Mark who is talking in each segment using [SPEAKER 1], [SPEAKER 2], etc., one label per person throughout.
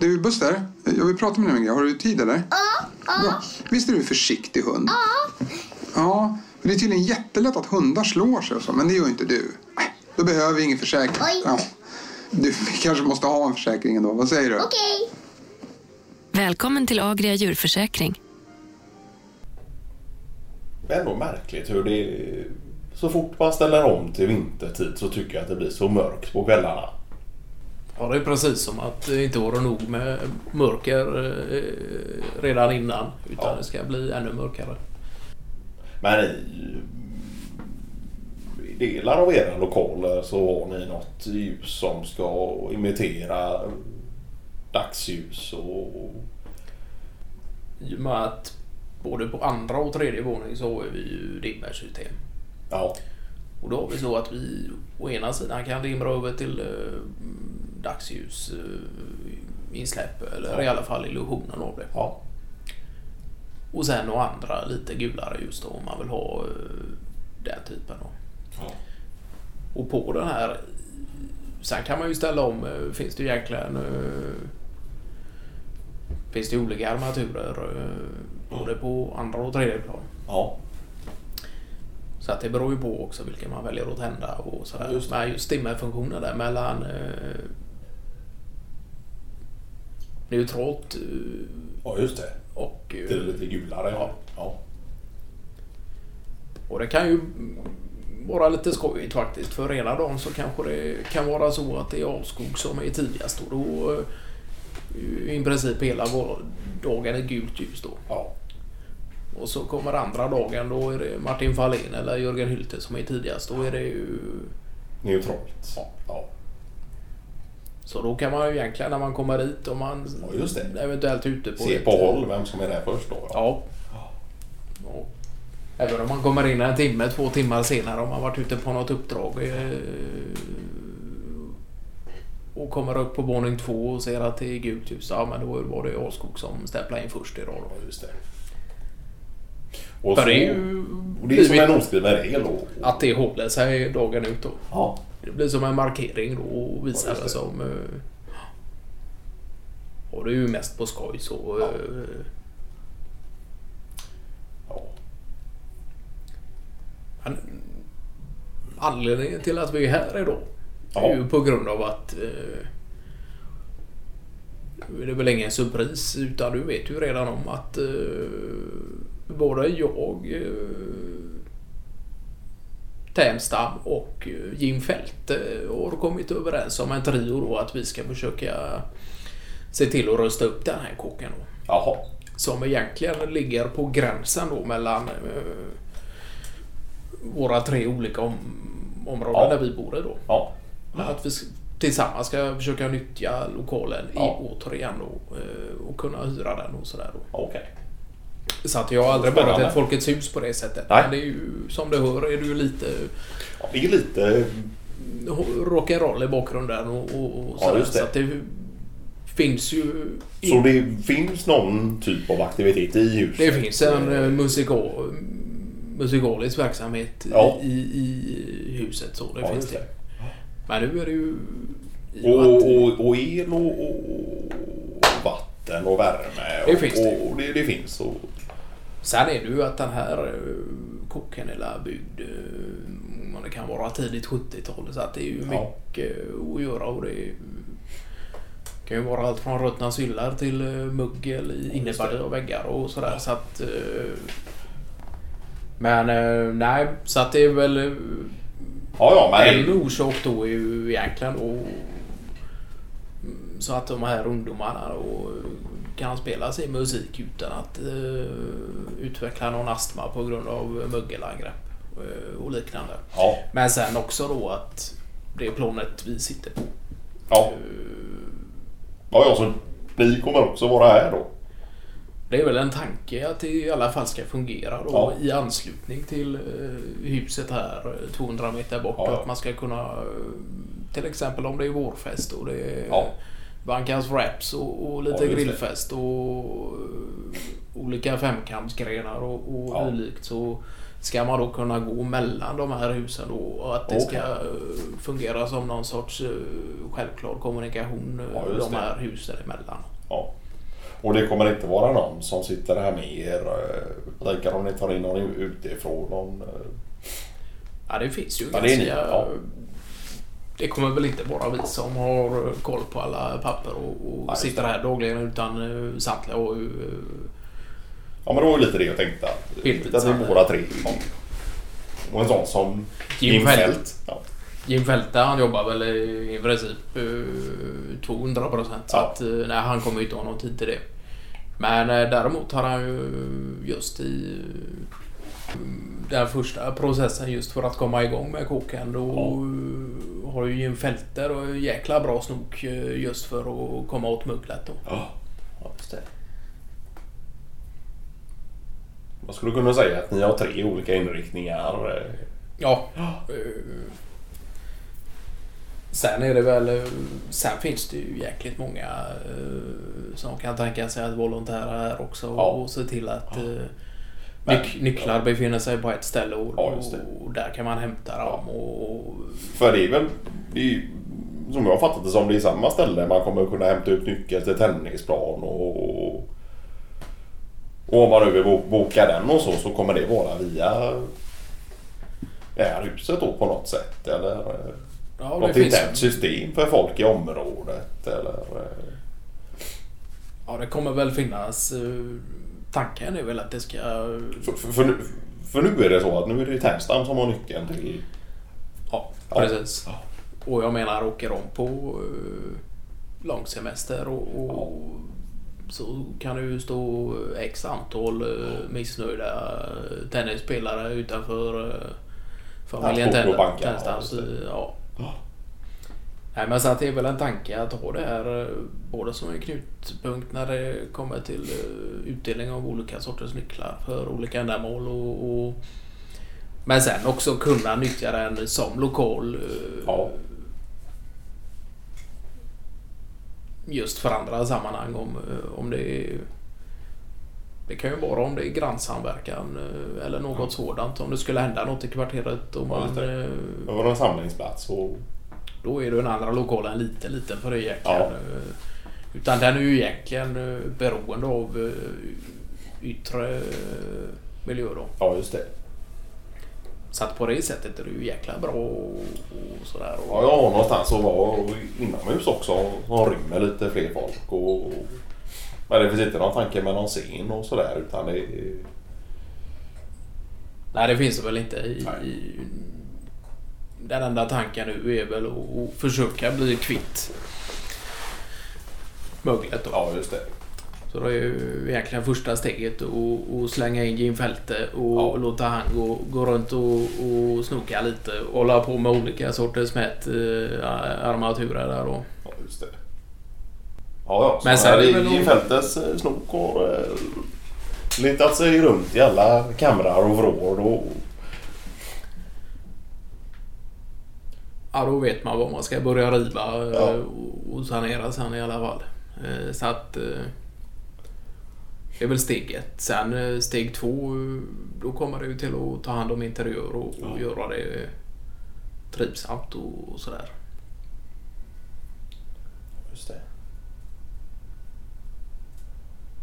[SPEAKER 1] Du Buster, jag vill prata med dig om en grej. Har du tid eller?
[SPEAKER 2] Ja, ja.
[SPEAKER 1] Visst är du en försiktig hund?
[SPEAKER 2] ja.
[SPEAKER 1] Ja, det är tydligen jättelätt att hundar slår sig och så, men det gör ju inte du. Då behöver vi ingen försäkring.
[SPEAKER 2] Oj.
[SPEAKER 1] Ja. Du vi kanske måste ha en försäkring ändå. Vad säger du?
[SPEAKER 2] Okej.
[SPEAKER 3] Välkommen till Agria djurförsäkring.
[SPEAKER 4] Det är ändå märkligt hur det... Så fort man ställer om till vintertid så tycker jag att det blir så mörkt på kvällarna.
[SPEAKER 5] Ja, det är precis som att det inte vore nog med mörker eh, redan innan. Utan
[SPEAKER 4] Ja.
[SPEAKER 5] det ska bli ännu mörkare.
[SPEAKER 4] Men i, i delar av era lokaler så har ni något ljus som ska imitera dagsljus och...
[SPEAKER 5] I och med att både på andra och tredje våning så har vi ju dimmersystem.
[SPEAKER 4] Ja,
[SPEAKER 5] Och då har vi så att vi å ena sidan kan dimra över till eh, dagsljus eh, insläpp eller i alla fall illusionen av det.
[SPEAKER 4] ja,
[SPEAKER 5] Och sen å andra lite gulare ljus då om man vill ha eh, den typen. Då.
[SPEAKER 4] ja.
[SPEAKER 5] Och på den här Sen kan man ju ställa om. eh, Finns det egentligen Finns det olika armaturer både på andra och tredje plan.
[SPEAKER 4] ja.
[SPEAKER 5] Så att det beror ju på också vilken man väljer att tända och sådär.
[SPEAKER 4] Ja, just.
[SPEAKER 5] Men just dimmerfunktionen där mellan neutralt eh,
[SPEAKER 4] ja just det.
[SPEAKER 5] och... eh,
[SPEAKER 4] Det är lite gulare.
[SPEAKER 5] Ja.
[SPEAKER 4] ja.
[SPEAKER 5] Och det kan ju vara lite skojigt faktiskt. För ena dagen så kanske det kan vara så att det är avskog som är tidigast. Och då eh, i princip hela dagen är gult ljus då.
[SPEAKER 4] ja.
[SPEAKER 5] Och så kommer andra dagen då är det Martin Fahlén eller Jörgen Hylte som är tidigast. Då är det ju...
[SPEAKER 4] Neutralt.
[SPEAKER 5] Ja.
[SPEAKER 4] ja.
[SPEAKER 5] Så då kan man ju egentligen när man kommer dit om man
[SPEAKER 4] Ja,
[SPEAKER 5] eventuellt ute på
[SPEAKER 4] Se på håll vem som är där först då.
[SPEAKER 5] Ja. Och även om man kommer in en timme, två timmar senare om man varit ute på något uppdrag eh, och kommer upp på våning två och ser att det är gult ljus. Ja, men då var det Åskog som stämplade in först idag. Då.
[SPEAKER 4] Ja, just det. Och, så,
[SPEAKER 5] det är ju
[SPEAKER 4] och det är som en oskriven regel då.
[SPEAKER 5] att det håller sig dagen ut då.
[SPEAKER 4] Ja.
[SPEAKER 5] Det blir som en markering då och visar
[SPEAKER 4] Ja,
[SPEAKER 5] det som... eh, Och det är ju mest på skoj så.
[SPEAKER 4] Ja.
[SPEAKER 5] eh,
[SPEAKER 4] ja.
[SPEAKER 5] Men anledningen till att vi är här idag
[SPEAKER 4] Ja.
[SPEAKER 5] är ju på grund av att eh, nu är det väl ingen surpris utan du vet ju redan om att eh, både jag eh, Tänstam och eh, Jim Fälte har kommit överens om en trio då att vi ska försöka se till att rusta upp den här kåken då
[SPEAKER 4] Jaha.
[SPEAKER 5] som egentligen ligger på gränsen då mellan eh, våra tre olika om, områden
[SPEAKER 4] Ja.
[SPEAKER 5] där vi bor i då.
[SPEAKER 4] Ja.
[SPEAKER 5] Men Att vi tillsammans ska försöka nyttja lokalen
[SPEAKER 4] Ja.
[SPEAKER 5] i, återigen då, eh, och kunna hyra den och sådär då.
[SPEAKER 4] Okej.
[SPEAKER 5] Så att jag har aldrig
[SPEAKER 4] Spännande.
[SPEAKER 5] börjat ett Folkets hus på det sättet.
[SPEAKER 4] Nej.
[SPEAKER 5] Men det är ju, som du hör är ju lite
[SPEAKER 4] Ja, det är lite...
[SPEAKER 5] rock'n'roll i bakgrunden och, och, och
[SPEAKER 4] Ja, just det.
[SPEAKER 5] Så att det finns ju...
[SPEAKER 4] Så det finns någon typ av aktivitet i huset?
[SPEAKER 5] Det finns en eh, musikal, musikalisk verksamhet
[SPEAKER 4] Ja.
[SPEAKER 5] i, i huset. Så det
[SPEAKER 4] Ja,
[SPEAKER 5] finns det.
[SPEAKER 4] det.
[SPEAKER 5] Men nu är det ju... och
[SPEAKER 4] och, och el och, och vatten och värme.
[SPEAKER 5] Det
[SPEAKER 4] och,
[SPEAKER 5] finns det.
[SPEAKER 4] Och det, det finns. Och,
[SPEAKER 5] Sen är det ju att den här eh, kocken är byggd eh, det kan vara tidigt 70-tal så att det är ju
[SPEAKER 4] Ja.
[SPEAKER 5] mycket att göra och det kan ju vara allt från ruttna syllar till eh, muggel i innebandy och väggar och sådär så att men nej, så att det är väl
[SPEAKER 4] ja, ja, men...
[SPEAKER 5] en orsak då är ju egentligen mm, så att de här ungdomarna då kan spela sin musik utan att eh, utveckla någon astma på grund av mögelangrepp eh, och liknande.
[SPEAKER 4] Ja,
[SPEAKER 5] Men sen också då att det är planet vi sitter på.
[SPEAKER 4] ja. Ja, ja, så ni kommer också vara här då?
[SPEAKER 5] Det är väl en tanke att det i alla fall ska fungera då
[SPEAKER 4] Ja.
[SPEAKER 5] i anslutning till eh, huset här eh, 200 meter bort.
[SPEAKER 4] Ja, ja.
[SPEAKER 5] Att man ska kunna eh, till exempel om det är vårfest och det är. Bankans Wraps och, och lite
[SPEAKER 4] Ja, det.
[SPEAKER 5] grillfest och eh, olika femkampsgrenar och, och
[SPEAKER 4] Ja.
[SPEAKER 5] dylikt så ska man då kunna gå mellan de här husen då och att det
[SPEAKER 4] Okej.
[SPEAKER 5] ska eh, fungera som någon sorts eh, självklar kommunikation
[SPEAKER 4] Ja,
[SPEAKER 5] de
[SPEAKER 4] det.
[SPEAKER 5] här husen emellan.
[SPEAKER 4] Ja. Och det kommer inte vara någon som sitter här med er. tänker om ni tar in någon utifrån. Någon,
[SPEAKER 5] Ja, det finns ju
[SPEAKER 4] Ja, det
[SPEAKER 5] ganska...
[SPEAKER 4] ja.
[SPEAKER 5] Det kommer väl inte bara vi som har koll på alla papper och, och
[SPEAKER 4] Ja, just
[SPEAKER 5] sitter här dagligen utan uh, samtliga ju... eh,
[SPEAKER 4] Ja men det var ju lite det jag tänkte. Att, vi båda tre. Ja. Och en sån som
[SPEAKER 5] Jim Fält.
[SPEAKER 4] Ja.
[SPEAKER 5] Jim Fälte han jobbar väl i, princip eh, 200 procent. Så
[SPEAKER 4] Ja.
[SPEAKER 5] att, eh, nej, han kommer ju inte ha någon tid till det. Men eh, däremot har han ju just i eh, den första processen just för att komma igång med kåken. Då eh, har ju Jim Fälte och jäkla bra snok eh, just för att komma åt mugglet då.
[SPEAKER 4] Ja, ja, just det. Man skulle kunna säga att ni har tre olika inriktningar. eh,
[SPEAKER 5] Ja. eh, Sen är det väl... Sen finns det ju jäkligt många som kan tänka sig att volontära här också
[SPEAKER 4] Ja.
[SPEAKER 5] och se till att
[SPEAKER 4] Men-
[SPEAKER 5] nyc- nycklar befinner sig på ett ställe och,
[SPEAKER 4] Ja,
[SPEAKER 5] och där kan man hämta dem. Och,
[SPEAKER 4] För det är väl, ju- som jag har fattat det som, det är samma ställe man kommer kunna hämta ut nyckel till tennisplan och... Och om man nu vill bo- boka den och så, så kommer det vara via det här huset då på något sätt eller?
[SPEAKER 5] ja,
[SPEAKER 4] Något internt system för folk i området eller?
[SPEAKER 5] ja, det kommer väl finnas... eh, Tanken är väl att det ska...
[SPEAKER 4] För, för, för, nu, för nu är det så att nu är det ju Ternstam som har nyckeln till...
[SPEAKER 5] Ja,
[SPEAKER 4] Ja.
[SPEAKER 5] precis. Och jag menar åker de på uh, långsemester och, och så kan det ju stå x antal uh, missnöjda tennisspelare utanför familjen
[SPEAKER 4] Ja,
[SPEAKER 5] Ten-
[SPEAKER 4] Sportklubbanken,
[SPEAKER 5] Tenstams.
[SPEAKER 4] ja,
[SPEAKER 5] Ja.
[SPEAKER 4] Ja.
[SPEAKER 5] Nej, men så att det är väl en tanke att ha det här både som en knutpunkt när det kommer till utdelning av olika sorters nycklar för olika ändamål och, och men sen också kunna nyttja den som lokal uh,
[SPEAKER 4] Ja.
[SPEAKER 5] just för andra sammanhang om, eh, om det är det kan ju vara om det är grannsamverkan eh, eller något sådant. Om det skulle hända något i kvarteret och
[SPEAKER 4] Ja,
[SPEAKER 5] man,
[SPEAKER 4] det.
[SPEAKER 5] eh,
[SPEAKER 4] var en samlingsplats och...
[SPEAKER 5] då är den andra lokalen lite liten för det egentligen.
[SPEAKER 4] Ja.
[SPEAKER 5] eh, Utan den är ju egentligen eh, beroende av eh, yttre eh, miljö då.
[SPEAKER 4] Ja, just det.
[SPEAKER 5] Så att på det sättet är det ju jäkla bra och, och sådär. Och,
[SPEAKER 4] Ja, har någonstans att vara inomhus också. Som rymmer lite fler folk och... Men det finns inte någon tanke med någon scen och sådär utan det.
[SPEAKER 5] Nej, det finns det väl inte i, i... Den enda tanken nu är väl att, att försöka bli kvitt möglet då.
[SPEAKER 4] Ja, just det.
[SPEAKER 5] Så det är ju egentligen första steget att slänga in Jim Fälte och
[SPEAKER 4] Ja.
[SPEAKER 5] låta han gå, gå runt och, och snoka lite och hålla på med olika sorters mät eh, armaturer där då.
[SPEAKER 4] Ja, just det. Ja, ja. Så
[SPEAKER 5] Men sen är det
[SPEAKER 4] Jim Fältes eh, snok har eh, letat sig runt i alla kamrar och vrår och...
[SPEAKER 5] Ja, då vet man vad man ska börja riva eh,
[SPEAKER 4] Ja.
[SPEAKER 5] och- och sanera sen i alla fall. Eh, Så att... Det är väl steg ett. Sen eh, steg två, då kommer det ju till att ta hand om interiör och, och
[SPEAKER 4] Ja.
[SPEAKER 5] göra det trivsamt och, och sådär.
[SPEAKER 4] Just det.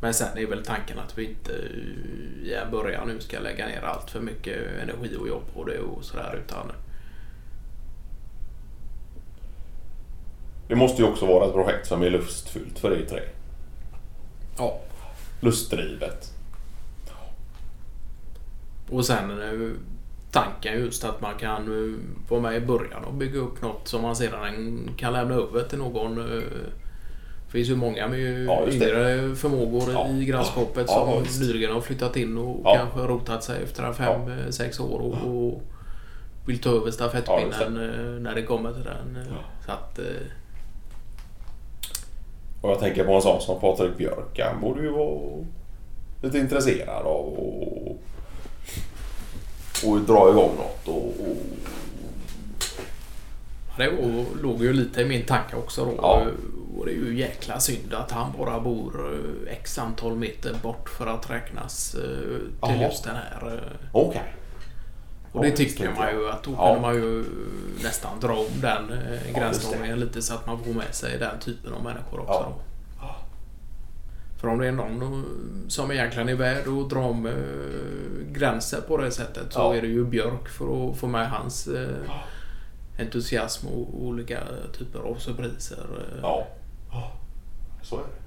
[SPEAKER 5] Men sen är väl tanken att vi inte eh, i en början nu ska lägga ner allt för mycket energi och jobb på det och sådär utan
[SPEAKER 4] Det måste ju också vara ett projekt som är lustfyllt för er tre.
[SPEAKER 5] ja.
[SPEAKER 4] Lustdrivet.
[SPEAKER 5] Och sen eh, tanken just att man kan eh, vara med i början och bygga upp något som man sedan kan lämna över till någon. eh, Det finns ju många med
[SPEAKER 4] Ja, just det.
[SPEAKER 5] yngre förmågor
[SPEAKER 4] Ja.
[SPEAKER 5] i grannskapet
[SPEAKER 4] Ja,
[SPEAKER 5] som
[SPEAKER 4] visst.
[SPEAKER 5] nyligen har flyttat in och
[SPEAKER 4] Ja.
[SPEAKER 5] kanske rotat sig efter en fem, eh, sex år och, och vill ta över stafettpinnen eh, när det kommer till den. Så att,
[SPEAKER 4] Och jag tänker på en sån som Patrik Björk. Han borde ju vara lite intresserad av och, och dra igång något. Och, och,
[SPEAKER 5] Det låg ju lite i min tanke också då.
[SPEAKER 4] Ja.
[SPEAKER 5] Och det är ju jäkla synd att han bara bor eh, x antal meter bort för att räknas eh, till
[SPEAKER 4] Jaha.
[SPEAKER 5] just den här. eh.
[SPEAKER 4] Okej.
[SPEAKER 5] Och det tycker man ju att då kunde man ju nästan dra om den eh, gränsdragningen lite så att man får med sig den typen av människor också. För om det är någon som egentligen är värd att dra om eh, gränser på det sättet så är det ju Björk för att få med hans eh, entusiasm och olika typer av surpriser. eh.
[SPEAKER 4] Ja. Så är det.